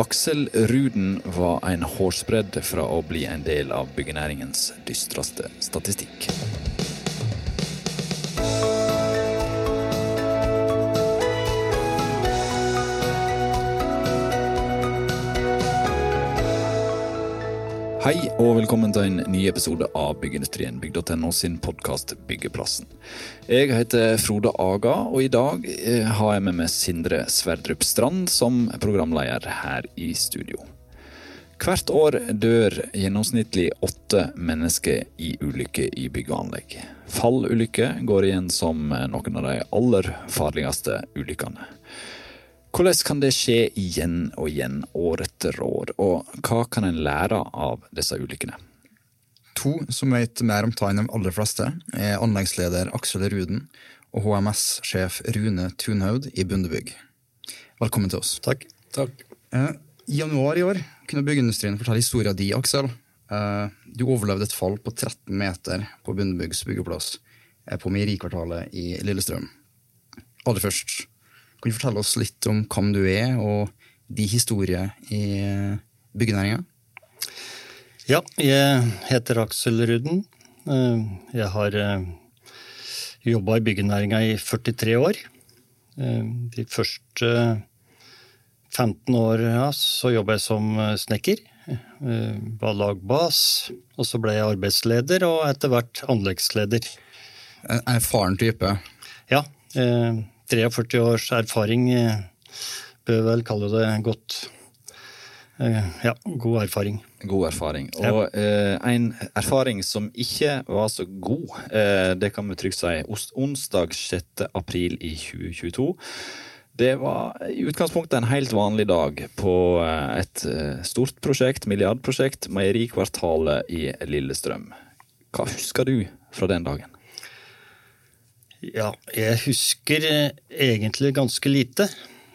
Aksel Ruden var en hårsbredd fra å bli en del av byggenæringens dystreste statistikk. Og velkommen til en ny episode av Byggeindustrien bygg.no sin podkast Byggeplassen. Jeg heter Frode Aga, og i dag eh, har jeg med meg Sindre Sverdrup Strand som programleder her i studio. Hvert år dør gjennomsnittlig åtte mennesker i ulykker i bygg og anlegg. Fallulykker går igjen som noen av de aller farligste ulykkene. Hvordan kan det skje igjen og igjen, år etter år, og hva kan en lære av disse ulykkene? To som vet mer om ta enn de aller fleste, er anleggsleder Aksel Ruden og HMS-sjef Rune Tunhaud i Bundebygg. Velkommen til oss. Takk. Takk. Eh, I januar i år kunne byggeindustrien fortelle historien din, Aksel. Eh, du overlevde et fall på 13 meter på Bundebyggs byggeplass eh, på Meierikvartalet i Lillestrøm. Aller først, kan du fortelle oss litt om hvem du er, og de historie i byggenæringa? Ja, jeg heter Aksel Ruden. Eh, jeg har eh, jobba i byggenæringa i 43 år. Eh, de første 15 åra så jobba jeg som snekker. Var lagbas, og så ble jeg arbeidsleder, og etter hvert anleggsleder. En erfaren type? Ja. 43 års erfaring bør vel kalle det godt. Ja, god erfaring. God erfaring. Og eh, en erfaring som ikke var så god, eh, det kan vi trygt si. Onsdag 6. april i 2022. Det var i utgangspunktet en helt vanlig dag på et stort prosjekt, milliardprosjekt, Meierikvartalet i Lillestrøm. Hva husker du fra den dagen? Ja, jeg husker egentlig ganske lite.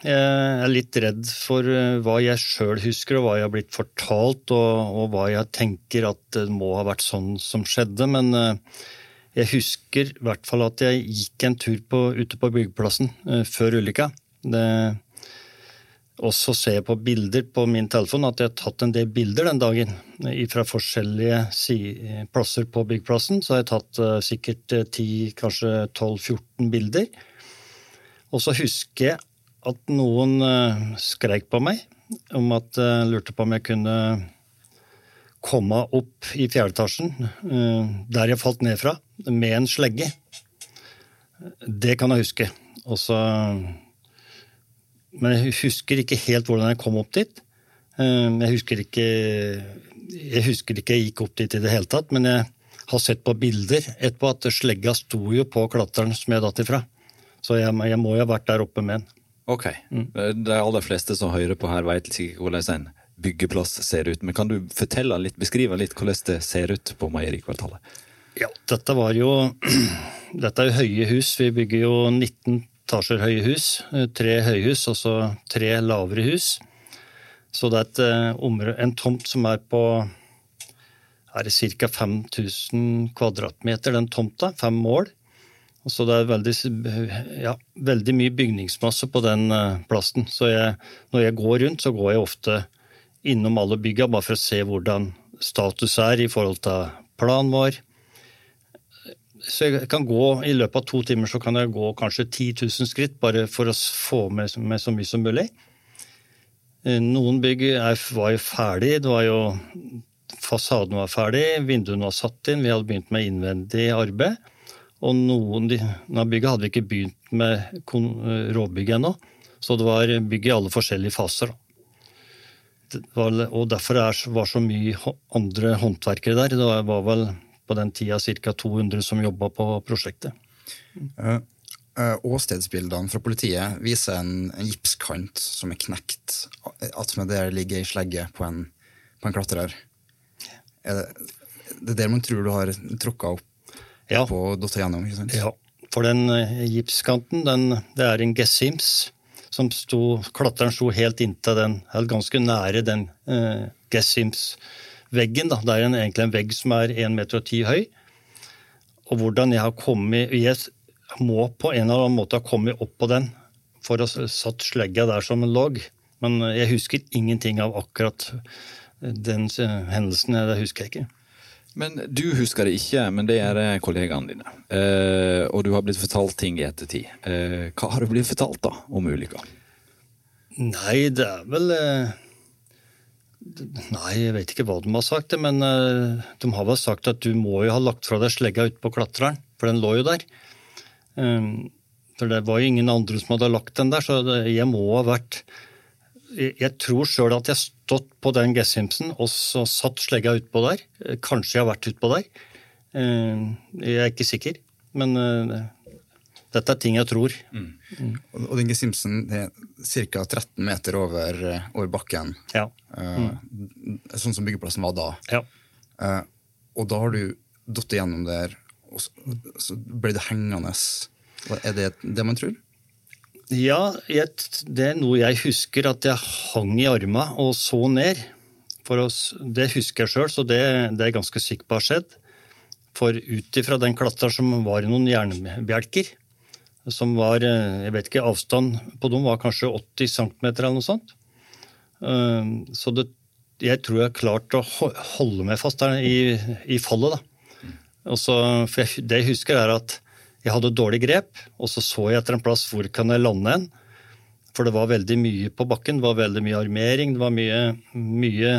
Jeg er litt redd for hva jeg sjøl husker, og hva jeg har blitt fortalt, og, og, hva jeg tenker at det må ha vært sånn som skjedde. Men jeg husker i hvert fall at jeg gikk en tur på, ute på byggeplassen før ulykka. Og så ser jeg på bilder på min telefon at jeg har tatt en del bilder den dagen. Fra forskjellige plasser på byggplassen Så har jeg tatt sikkert 10, kanskje 12-14 bilder. Og så husker jeg at noen skreik på meg om at jeg lurte på om jeg kunne komme opp i fjerde etasjen, der jeg falt ned fra, med en slegge. Det kan jeg huske. Og så men jeg husker ikke helt hvordan jeg kom opp dit. Jeg husker ikke jeg husker ikke jeg gikk opp dit i det hele tatt, men jeg har sett på bilder etterpå at slegga sto jo på klatreren som jeg datt ifra. Så jeg, jeg må jo ha vært der oppe med den. Ok. Mm. De aller fleste som hører på her, veit sikkert hvordan en byggeplass ser ut. Men kan du fortelle litt, beskrive litt hvordan det ser ut på Meierikvartalet? Ja, dette var jo Dette er jo høye hus. Vi bygger jo 19 etasjer høye hus. Tre høyhus og så tre lavere hus. Så det er et en tomt som er på er ca. 5000 kvadratmeter, den tomta. Fem mål. Så det er veldig, ja, veldig mye bygningsmasse på den plassen. Så jeg, når jeg går rundt, så går jeg ofte innom alle bygga bare for å se hvordan status er i forhold til planen vår så jeg kan gå, I løpet av to timer så kan jeg gå kanskje 10 000 skritt bare for å få med, med så mye som mulig. Noen bygg er, var jo ferdig. det var jo Fasaden var ferdig, vinduene var satt inn, vi hadde begynt med innvendig arbeid. Og noen av bygget hadde vi ikke begynt med råbygg ennå. Så det var bygg i alle forskjellige faser. Var, og derfor er, var så mye andre håndverkere der. Det var vel på den tida ca. 200 som jobba på prosjektet. Uh, uh, åstedsbildene fra politiet viser en, en gipskant som er knekt. Attmed der ligger ei slegge på en, på en klatrer. Er det, det er der man tror du har tråkka opp ja. på dotta gjennom? ikke sant? Ja, for den gipskanten, den, det er en gessims. Som sto, klatreren sto helt inntil den, helt ganske nære den eh, gesims veggen. Da. Det er en, egentlig en vegg som er 1,10 meter høy. Og hvordan jeg har kommet Jeg må på en eller annen måte ha kommet opp på den for å satt slegga der som en logg. Men jeg husker ingenting av akkurat den hendelsen. Det husker jeg ikke. Men Du husker det ikke, men det gjør kollegaene dine. Eh, og du har blitt fortalt ting i ettertid. Eh, hva har du blitt fortalt da om ulykka? Nei, det er vel eh, Nei, jeg vet ikke hva de har sagt, men eh, de har vel sagt at du må jo ha lagt fra deg slegga utpå klatreren, for den lå jo der. Um, for det var jo ingen andre som hadde lagt den der, så jeg må ha vært Jeg, tror sjøl at jeg stått på den Gessimsen og så satt slegga utpå der. Kanskje jeg har vært utpå der. Um, jeg er ikke sikker, men uh, dette er ting jeg tror. Mm. Mm. Og den Simpson er ca. 13 meter over, over bakken. Ja. Mm. sånn som byggeplassen var da. Ja. Uh, og da har du datt igjennom der, og så, så ble det hengende. Er det det man tror? Ja, jeg, det er noe jeg husker, at jeg hang i arma og så ned. Oss, det husker jeg sjøl, så det, det, er jeg ganske sikker på har skjedd. For ut ifra den klatra som var i noen jernbjelker, som var Jeg vet ikke, avstand på dem var kanskje 80 cm eller noe sånt. Ehm, så det, jeg tror jeg har klart å holde meg fast der i, i fallet. da. Så, for jeg, Det jeg husker, er at jeg hadde dårlig grep, og så så jeg etter en plass hvor kan jeg lande en. For det var veldig mye på bakken. Det var veldig mye armering. Det var mye, mye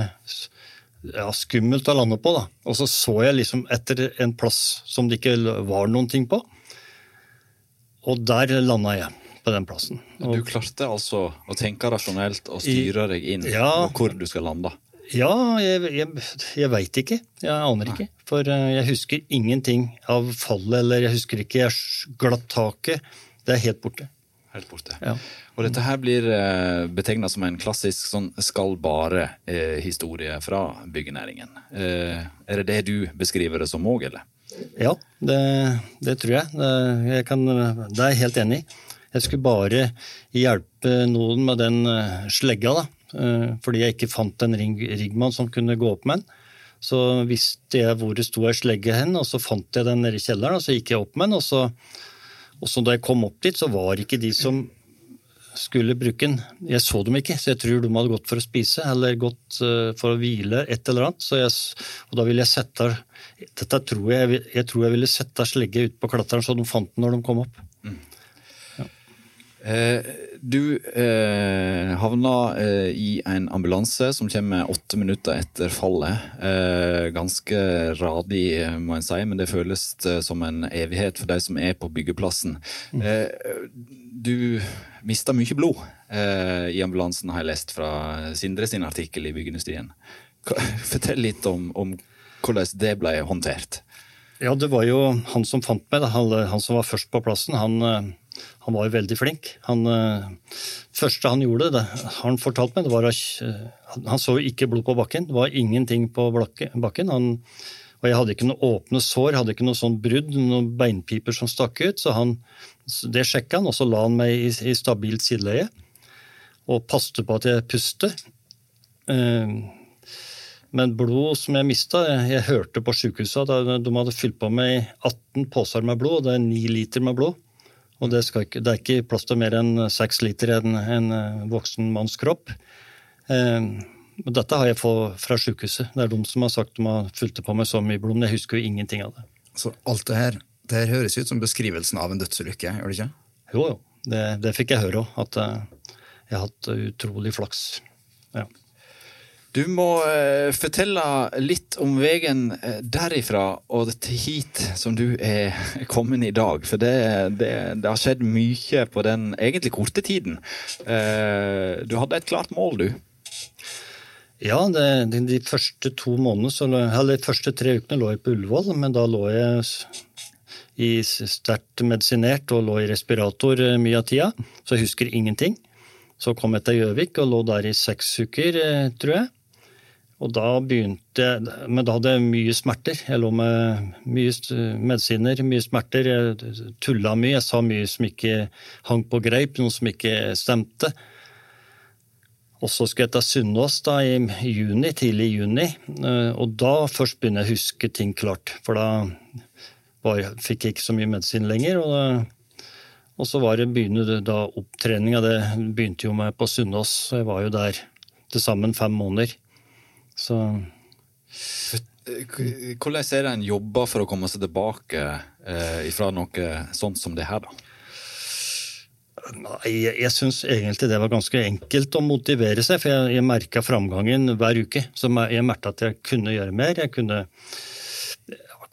ja, skummelt å lande på. da. Og så så jeg liksom etter en plass som det ikke var noen ting på. Og der landa jeg på den plassen. Og, du klarte altså å tenke rasjonelt og styre deg inn ja, hvor du skal lande? Ja, jeg, jeg, jeg veit ikke. Jeg aner ikke. For eh, jeg husker ingenting av fallet, eller jeg husker ikke jeg glatt taket. Det er helt borte. Helt borte. Ja. Og dette her blir eh, betegna som en klassisk sånn skal bare-historie eh, fra byggenæringen. Er det det du beskriver det som òg, eller? Ja, det, det tror jeg. Jeg kan, det er jeg helt enig i. Jeg skulle bare hjelpe noen med den eh, slegga, da. Eh, fordi jeg ikke fant en riggmann som kunne gå opp med den. Så visste jeg hvor det sto ei slegge hen, og så fant jeg den nede i kjelleren. og Så gikk jeg opp med den, og så, og så da jeg kom opp dit, så var ikke de som skulle bruke den Jeg så dem ikke, så jeg tror de hadde gått for å spise eller gått eh, for å hvile, et eller annet. Så jeg, og da ville jeg sette dette tror jeg, jeg tror jeg ville sette slegge ut på klatreren, så de fant den når de kom opp. Mm. Eh, du eh, havna eh, i en ambulanse som kommer åtte minutter etter fallet. Eh, ganske radig, må en si, men det føles eh, som en evighet for de som er på byggeplassen. Mm. Eh, du mista mye blod i ambulansen, har jeg lest fra Sindre sin artikkel i Byggeindustrien. Fortell litt om, om hvordan det ble håndtert. Ja, det var jo han som fant meg, han, han som var først på plassen. han han var jo veldig flink. Han, det første han gjorde, det han fortalte meg, det var at uh, han så ikke blod på bakken. Det var ingenting på bakken. Han, og jeg hadde ikke noe åpne sår, hadde ikke noe sånn brudd, noen beinpiper som stakk ut. Så han, det sjekka han, og så la han meg i, i stabilt sideleie og passte på at jeg puster. Uh, men blod som jeg mista Jeg, hørte på sykehuset at de hadde fylt på meg 18 poser med blod, og det er 9 liter med blod. Og det, ikke, det, er ikke plass til mer enn 6 liter i en, en, eh, voksen manns kropp. Eh, dette har jeg fått fra sykehuset. Det er de som har sagt de har fulgt på meg så mye blod, men jeg husker jo ingenting av det. Så alt det her, det her høres ut som beskrivelsen av en dødsulykke, gjør det ikke? Jo, jo. Det, det fikk jeg høre òg, at uh, jeg har hatt utrolig flaks. Ja. Du må uh, fortelle litt om veien uh, derifra og til hit som du er kommet i dag. For det, det, det har skjedd mye på den egentlig korte tiden. Uh, du hadde et klart mål, du. Ja, det, de, de, første to månedene, eller de første tre ukene lå jeg på Ullevål. Men da lå jeg i sterkt medisinert og lå i respirator mye av tida, så jeg husker ingenting. Så kom jeg til Gjøvik og lå der i seks uker, tror jeg. Og da begynte jeg Men da hadde jeg mye smerter. Jeg lå med mye medisiner, mye smerter. Jeg tulla mye. Jeg sa mye som ikke hang på greip, noe som ikke stemte. Og så skulle jeg til Sunnaas i juni, tidlig i juni. Eh, og da først begynner jeg å huske ting klart. For da var, fikk ikke så mye medisin lenger. Og, Og så var det begynne da opptreninga. Det begynte jo med på Sunnaas. Så jeg var jo der til sammen fem måneder. Så Hvordan er det en jobber for å komme seg tilbake eh, fra noe sånt som det her, da? Nei, jeg, jeg syns egentlig det var ganske enkelt å motivere seg, for jeg, jeg merka framgangen hver uke. Så jeg merka at jeg kunne gjøre mer. Jeg kunne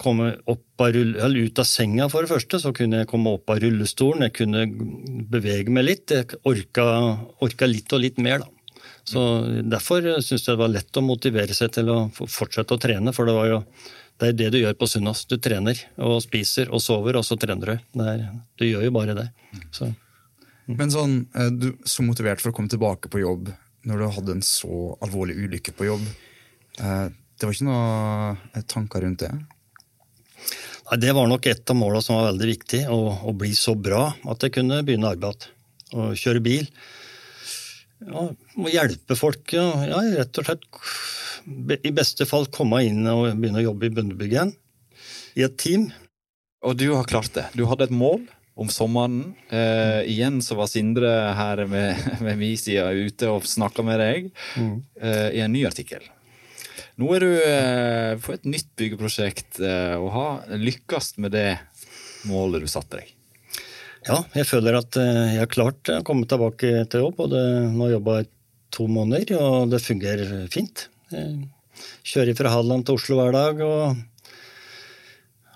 komme opp av ut av senga, for det første. Så kunne jeg komme opp av rullestolen. Jeg kunne bevege meg litt. Jeg orka, orka litt og litt mer, da. Så Derfor syns jeg det var lett å motivere seg til å fortsette å trene. For det var jo det er det du gjør på Sunnaas. Du trener og spiser og sover, og så trener du. Er, du gjør jo bare det. Så. Men sånn, eh, du så motivert for å komme tilbake på jobb når du hadde en så alvorlig ulykke på jobb. Eh, det var ikke noe eh, tanker rundt det? Nei, Det var nok et av målene som var veldig viktig. Å, å bli så bra at jeg kunne begynne arbeid. Og kjøre bil. Ja, må hjelpe folk. Ja, ja, rett og slett i beste fall komme inn og begynne å jobbe i Bundebygg igjen. I et team. Og du har klart det. Du hadde et mål om sommeren. Eh, igjen så var Sindre her med, med min side ute og snakka med deg mm. eh, i en ny artikkel. Nå er du eh, på et nytt byggeprosjekt eh, og har lykkes med det målet du satte deg. Ja, jeg føler at eh, jeg har klart å komme tilbake til jobb. og det, Nå har jeg jobba i to måneder, og det fungerer fint. Jeg kjører fra Hadeland til Oslo hver dag. og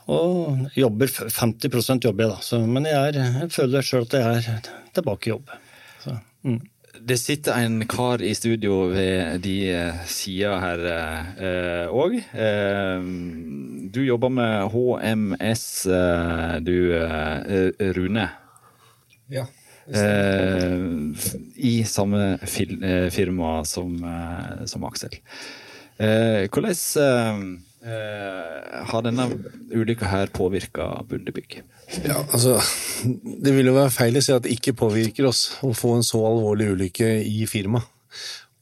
og jobber 50 jobber jeg, da. Så, men jeg, er, jeg føler sjøl at jeg er tilbake i jobb. Så, mm. Det sitter en kar i studio ved de eh, sida her òg. Eh, eh, du jobber med HMS, eh, du eh, Rune. Ja. Eh, I samme firma som, som Aksel. hvordan har denne ulykka her påvirka Bundebygg? Ja, altså, det vil jo være feil å si at det ikke påvirker oss å få en så alvorlig ulykke i firmaet.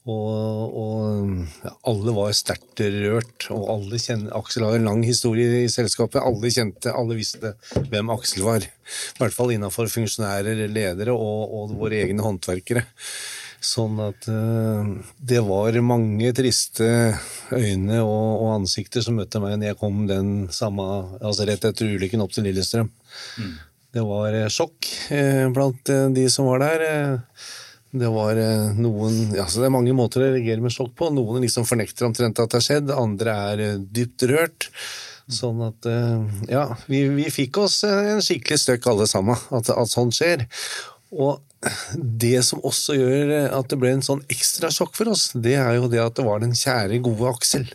Og, og alle var sterkt rørt, og alle kjenner, Aksel har en lang historie i selskapet. Alle kjente, alle visste hvem Aksel var. I hvert fall innafor funksjonærer, ledere og, og våre egne håndverkere. Sånn at uh, det var mange triste øyne og, og, ansikter som møtte meg når jeg kom den samme, altså rett etter ulykken opp til Lillestrøm. Mm. Det var uh, sjokk uh, blant de som var der. Det var noen altså Det er mange måter å reagere med sjokk på. Noen liksom fornekter omtrent at det har skjedd, andre er dypt rørt. Sånn at Ja, vi, vi fikk oss en skikkelig støkk alle sammen, at, at sånt skjer. Og det som også gjør at det ble en sånn ekstra sjokk for oss, det er jo det at det var den kjære, gode Aksel.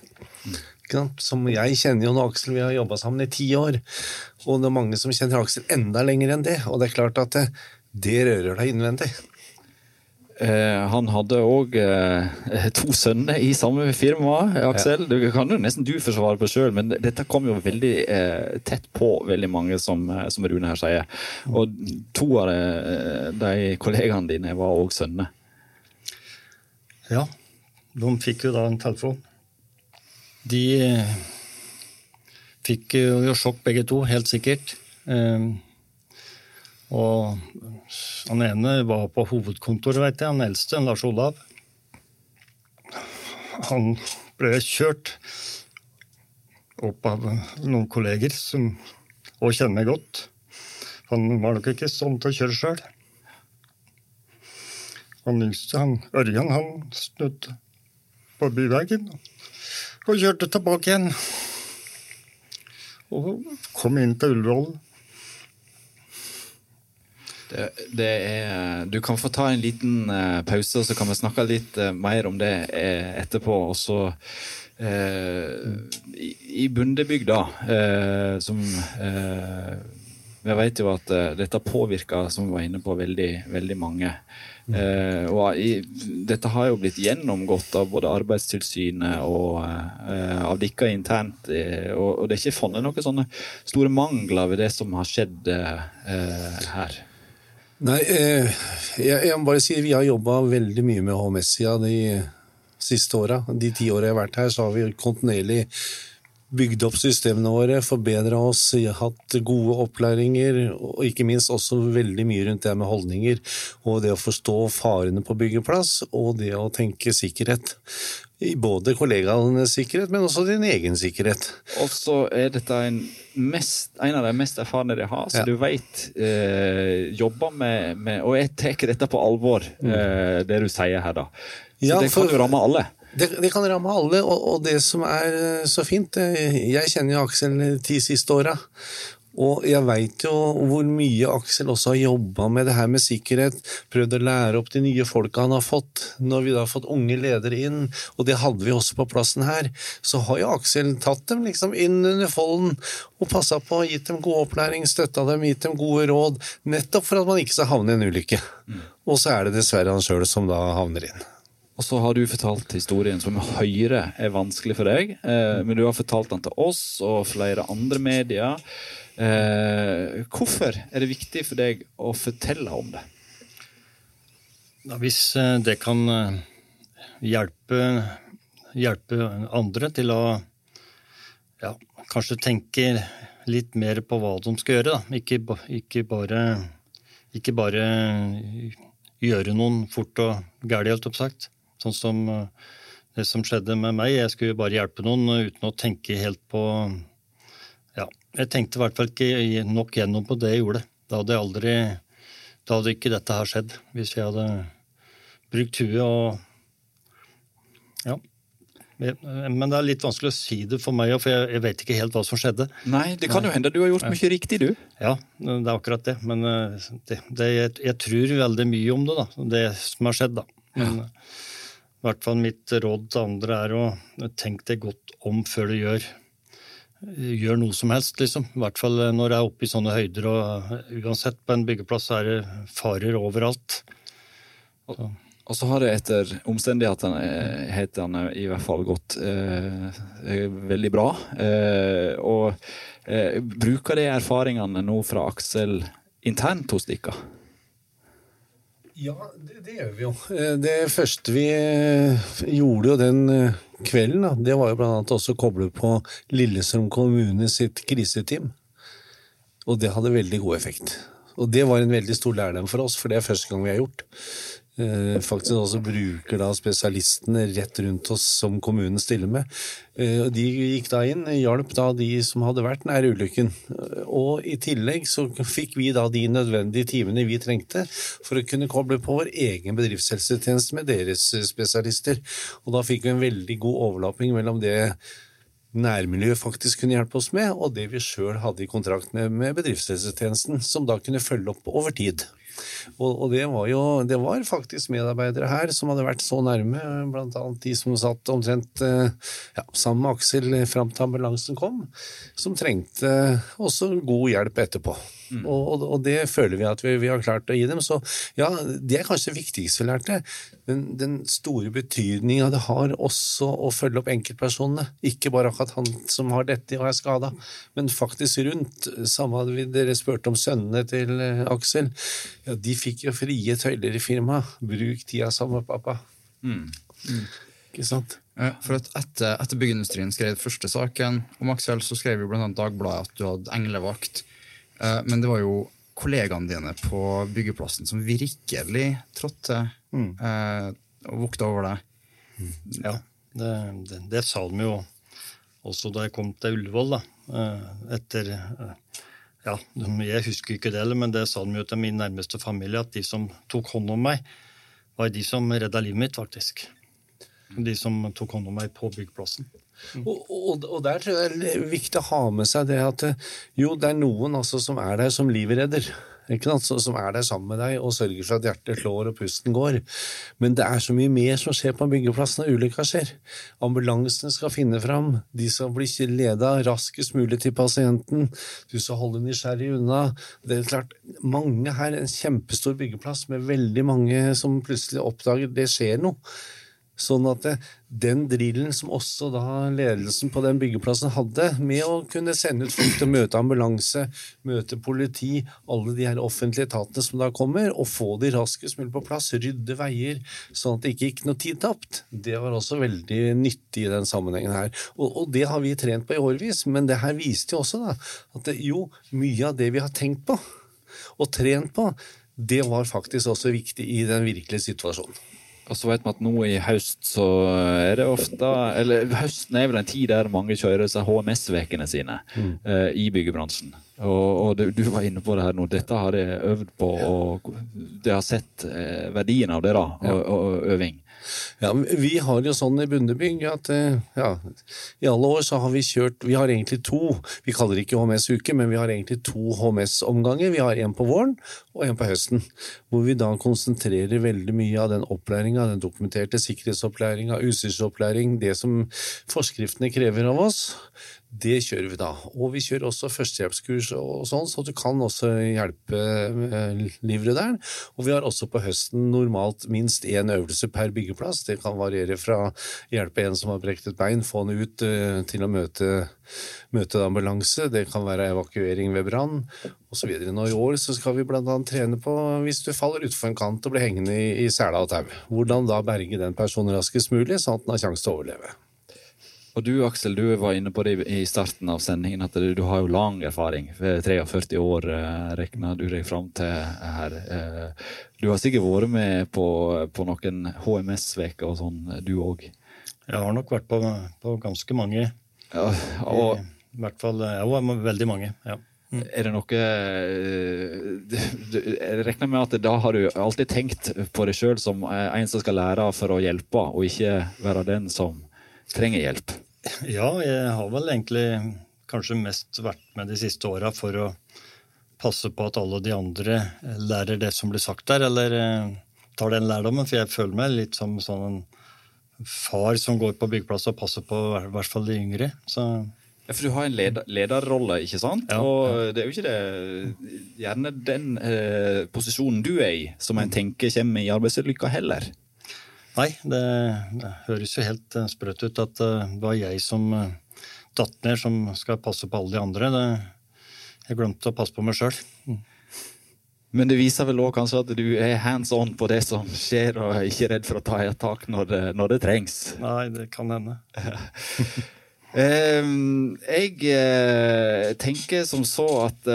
Som jeg kjenner jo nå Aksel, vi har jobba sammen i ti år. Og det er mange som kjenner Aksel enda lenger enn det. Og det er klart at det, det rører deg innvendig. Eh, han hadde òg eh, to sønner i samme firma, Aksel. Du kan jo nesten du forsvare på sjøl, men dette kom jo veldig eh, tett på veldig mange, som, som, Rune her sier. Og to av de, de kollegaene dine var òg sønner. Ja, de fikk jo da en telefon. De fikk jo sjokk begge to, helt sikkert. Eh, og han ene var på hovedkontoret, veit jeg, han eldste, Lars Olav. Han ble kjørt opp av noen kolleger som òg kjenner meg godt. Han var nok ikke sånn til å kjøre sjøl. Han yngste, han Ørjan, han snudde på byveggen og kjørte tilbake igjen. Og kom inn til Ullevål. Det, det er, du kan få ta en liten uh, pause, så kan vi snakke litt uh, mer om det uh, etterpå. Og så i, i Bundebygda, som Vi vet jo at dette påvirker, som vi var inne på, veldig, veldig mange. Uh, og i, dette har jo blitt gjennomgått av både Arbeidstilsynet og av dere internt. Og, og, det er ikke funnet noen sånne store mangler ved det som har skjedd her. Nei, eh, jeg, jeg, må bare si vi har jobba veldig mye med HMS-sida de siste åra. De ti åra jeg har vært her, så har vi kontinuerlig bygd opp systemene våre, forbedra oss, hatt gode opplæringer, og ikke minst også veldig mye rundt det med holdninger. Og det å forstå farene på byggeplass, og det å tenke sikkerhet. I både kollegaenes sikkerhet, men også din egen sikkerhet. Og så er dette en, mest, en av de mest erfarne de har, så Ja. du veit eh, jobber med, med Og jeg tar dette på alvor, eh, det du sier her, da. Så Ja, det kan jo ramme alle. Det, det kan ramme alle, og, og det som er eh, så fint eh, Jeg kjenner jo Aksel de ti siste åra. Og jeg veit jo hvor mye Aksel også har jobba med det her med sikkerhet. Prøvd å lære opp de nye folka han har fått. Når vi da har fått unge ledere inn, og det hadde vi også på plassen her, så har jo Aksel tatt dem liksom inn under folden og passa på, gitt dem god opplæring, støtta dem, gitt dem gode råd. Nettopp for at man ikke skal havne i en ulykke. Og så er det dessverre han sjøl som da havner inn. Og så har du fortalt historien som Høyre er vanskelig for deg, eh, men du har fortalt den til oss og flere andre medier. Eh, hvorfor er det viktig for deg å fortelle om det? Da, hvis eh, det kan eh, hjelpe, hjelpe andre til å ja, kanskje tenke litt mer på hva de skal gjøre. Da. Ikke, ikke, bare, ikke bare gjøre noen fort og gærent, helt oppsagt. Sånn som eh, det som skjedde med meg. Jeg skulle bare hjelpe noen uten å tenke helt på Ja, jeg tenkte i hvert fall ikke nok gjennom på det jeg gjorde. Da hadde jeg aldri da hadde ikke dette her skjedd, hvis jeg hadde brukt huet og Ja. Men det er litt vanskelig å si det for meg, for jeg, jeg vet ikke helt hva som skjedde. Nei, det kan jo hende du har gjort mye riktig, du. Ja, det er akkurat det. Men eh, det, det, jeg, jeg tror veldig mye om det, da. Det som har skjedd, da. Men eh, i hvert fall mitt råd til andre er å tenke deg godt om før du gjør, gjør noe som helst, liksom. I hvert fall når det er oppe i sånne høyder, og eh, uansett på en byggeplass er det farer overalt. Og så har det etter omstendighetene eh, i hvert fall gått eh, eh, veldig bra. Eh, og eh, bruker de erfaringene nå fra Aksel internt hos dere? Ja, det, det gjør vi jo. Eh, Det første vi eh, gjorde jo den eh, kvelden, det var jo blant annet også å koble på Lillestrøm kommune sitt kriseteam. Og det hadde veldig god effekt. Og det var en veldig stor lærdom for oss, for det er første gang vi har gjort. Eh, faktisk også bruker da spesialistene rett rundt oss som kommunen stiller med. Eh, de gikk da inn, hjalp da de som hadde vært nær ulykken. Eh, Og i tillegg så fikk vi da de nødvendige timene vi trengte for å kunne koble på vår egen bedriftshelsetjeneste med deres spesialister. Og da fikk vi en veldig god overlapping mellom det nærmiljøet faktisk kunne hjelpe oss med, og det vi sjøl hadde i kontrakt med, med bedriftshelsetjenesten, som da kunne følge opp over tid. Og, og det var jo det var faktisk medarbeidere her som hadde vært så nærme, blant annet de som satt omtrent eh, ja, sammen med Aksel fram til ambulansen kom, som trengte også god hjelp etterpå. Og, og, og det føler vi at vi, vi har klart å gi dem. Så ja, det er kanskje det viktigste vi lærte. Den, den store betydninga det har også å følge opp enkeltpersonene. Ikke bare akkurat han som har dette og er skada, men faktisk rundt. Samme dere spurte om sønnene til eh, Aksel. Ja, de fikk jo frie tøyler i firmaet. Bruk tida sammen med pappa. Ikke sant? For at etter, etter byggeindustrien skrev første saken om Aksel, så skrev jo annet Dagbladet at du hadde englevakt. Eh, Men det var jo kollegaene dine på byggeplassen som virkelig trådte mm. og vokta over deg. Ja, det, det, det sa de jo også da jeg kom til Ullevål, da. eh, Etter eh, Ja, jeg husker ikke det, men det sa de jo til min nærmeste familie, at de som tok hånd om meg, var de som redda livet mitt, faktisk. De som tok hånd om meg på byggeplassen. Og, og, og der tror jeg det er viktig å ha med seg det at eh, jo, det er noen altså som er der som livredder. Som er der sammen med deg og sørger for at hjertet slår og pusten går. Men det er så mye mer som skjer på byggeplassen når ulykka skjer. Ambulansene skal finne fram, de skal bli leda raskest mulig til pasienten, du skal holde nysgjerrig unna. Det er klart, mange her, en kjempestor byggeplass med veldig mange som plutselig oppdager det skjer noe Sånn at det, den drillen som også da ledelsen på den byggeplassen hadde, med å kunne sende ut folk til å møte ambulanse, møte politi, alle de her offentlige etatene som da kommer, og få de raskest mulig på plass, rydde veier, sånn at det ikke gikk noe tid tapt, det var også veldig nyttig i den sammenhengen her. Og, og det har vi trent på i årevis, men det her viste jo også da, at det, jo, mye av det vi har tenkt på og trent på, det var faktisk også viktig i den virkelige situasjonen. Og så vet vi at nå i høst så er det ofte Eller høsten er vel en tid der mange kjører seg HMS-ukene sine mm. uh, i byggebransjen. Og, og du, du, var inne på det her nå. Dette har jeg øvd på, og det har sett uh, verdien av det, da, og, og øving. Ja, Vi har jo sånn i Bundebygg at eh, ja, i alle år så har vi kjørt Vi har egentlig to, vi kaller det ikke HMS-uke, men vi har egentlig to HMS-omganger. Vi har en på våren og en på høsten. Hvor vi da konsentrerer veldig mye av den opplæringa, den dokumenterte sikkerhetsopplæringa, utstyrsopplæring, det som forskriftene krever av oss det kjører vi da. Og vi kjører også førstehjelpskurs og sånn, så du kan også hjelpe eh, livredderen. Og vi har også på høsten normalt minst én øvelse per byggeplass. Det kan variere fra hjelpe en som har brekt et bein, få han ut eh, til å møte, møte ambulanse. Det kan være evakuering ved brann osv. Nå i år så skal vi bl.a. trene på hvis du faller utfor en kant og blir hengende i, i sela og tau. Hvordan da berge den personen raskest mulig, sånn at den har sjanse til å overleve. Og du Aksel, du var inne på det i starten av sendingen, at du, har jo lang erfaring. 43 år regna du deg fram til her. Eh, du har sikkert vært med på, på noen HMS-uker og sånn, du òg? Jeg har nok vært på, på ganske mange. Ja, og, I, I hvert fall ja, veldig mange. ja. Mm. Er det noe eh, Jeg regner med at da har du alltid tenkt på deg sjøl som en som skal lære for å hjelpe, og ikke være den som trenger hjelp? Ja, jeg har vel egentlig kanskje mest vært med de siste åra for å passe på at alle de andre lærer det som blir sagt der, eller eh, tar den lærdommen. For jeg føler meg litt som sånn en far som går på byggeplass og passer på i hvert fall de yngre. Så ja, For du har en leder, lederrolle, ikke sant? Ja, og ja. det er jo ikke det gjerne den eh, posisjonen du er i, som en tenker kommer i arbeidslykka heller. Nei, det, det høres jo helt eh, sprøtt ut at eh, det var jeg som uh, datt ned, som skal passe på alle de andre. Det, jeg glemte å passe på meg sjøl. Mm. Men det viser vel òg kanskje at du er hands on på det som skjer, og er ikke redd for å ta et tak når det, når det trengs? Nei, det kan hende. Uh, jeg tenker som så at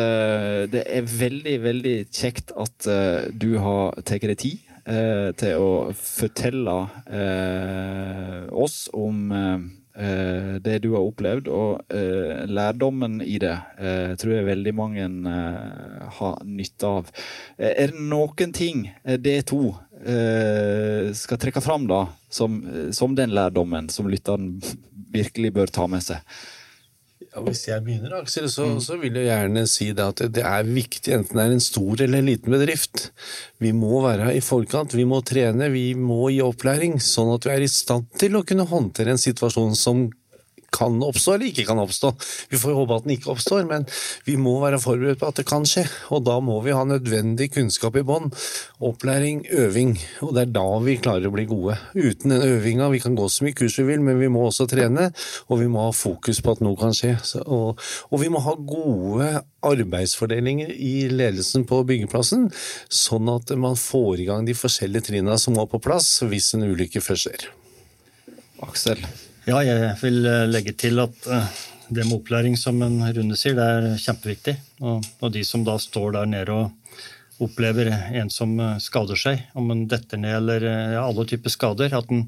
det er veldig, veldig kjekt at du har tatt deg tid eh, til å fortelle eh, oss om eh, det du har opplevd, og eh, lærdommen i det eh, tror jeg veldig mange eh, har nytte av. er det noen ting det to skal trekke fram da, som, som den lærdommen som lytteren virkelig bør ta med seg? Ja, hvis jeg begynner, Aksel, så, mm. så, vil jeg gjerne si det at det er viktig, enten det er en stor eller en liten bedrift. Vi må være i forkant, vi må trene, vi må gi opplæring, sånn at vi er i stand til å kunne håndtere en situasjon som kan oppstå eller ikke kan oppstå. Vi får håpe at den ikke oppstår, men vi må være forberedt på at det kan skje. Og da må vi ha nødvendig kunnskap i bånn. Opplæring, øving. Og det er da vi klarer å bli gode. Uten den øvinga, vi kan gå så mye kurs vi vil, men vi må også trene, og vi må ha fokus på at noe kan skje. Og, og vi må ha gode arbeidsfordelinger i ledelsen på byggeplassen, sånn at man får i gang de forskjellige trinna som må på plass hvis en ulykke først skjer. Aksel, ja, jeg vil eh, legge til at eh, det med opplæring, som en Rune sier, det er kjempeviktig. Og, og, de som da står der nede og opplever en som eh, skader seg, om en detter ned eller ja, alle typer skader, at en,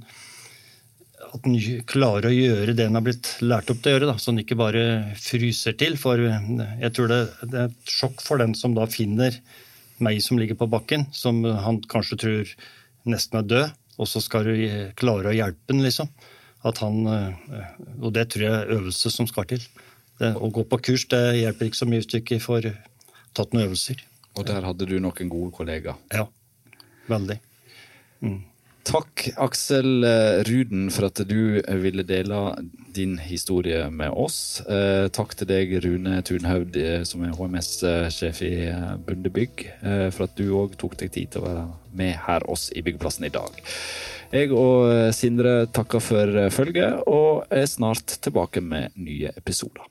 at en klarer å gjøre det en har blitt lært opp til å gjøre, da, så en ikke bare fryser til. For jeg tror det, det er et sjokk for den som da finner meg som ligger på bakken, som han kanskje tror nesten er død, og så skal du klare å hjelpe den, liksom at han eh, Og det tror jeg er øvelse som skal til. Det, å gå på kurs det hjelper ikke så mye hvis du ikke får tatt noen øvelser. Og der hadde du noen gode kollegaer? Ja. Veldig. Mm. Takk, Aksel eh, Ruden, for at du ville dele din historie med oss. Eh, takk til deg, Rune Tunhaug, som er HMS-sjef i Bundebygg, for at du òg tok deg tid til å være med her oss i Byggeplassen i dag. Jeg og Sindre takker for følget, og er snart tilbake med nye episoder.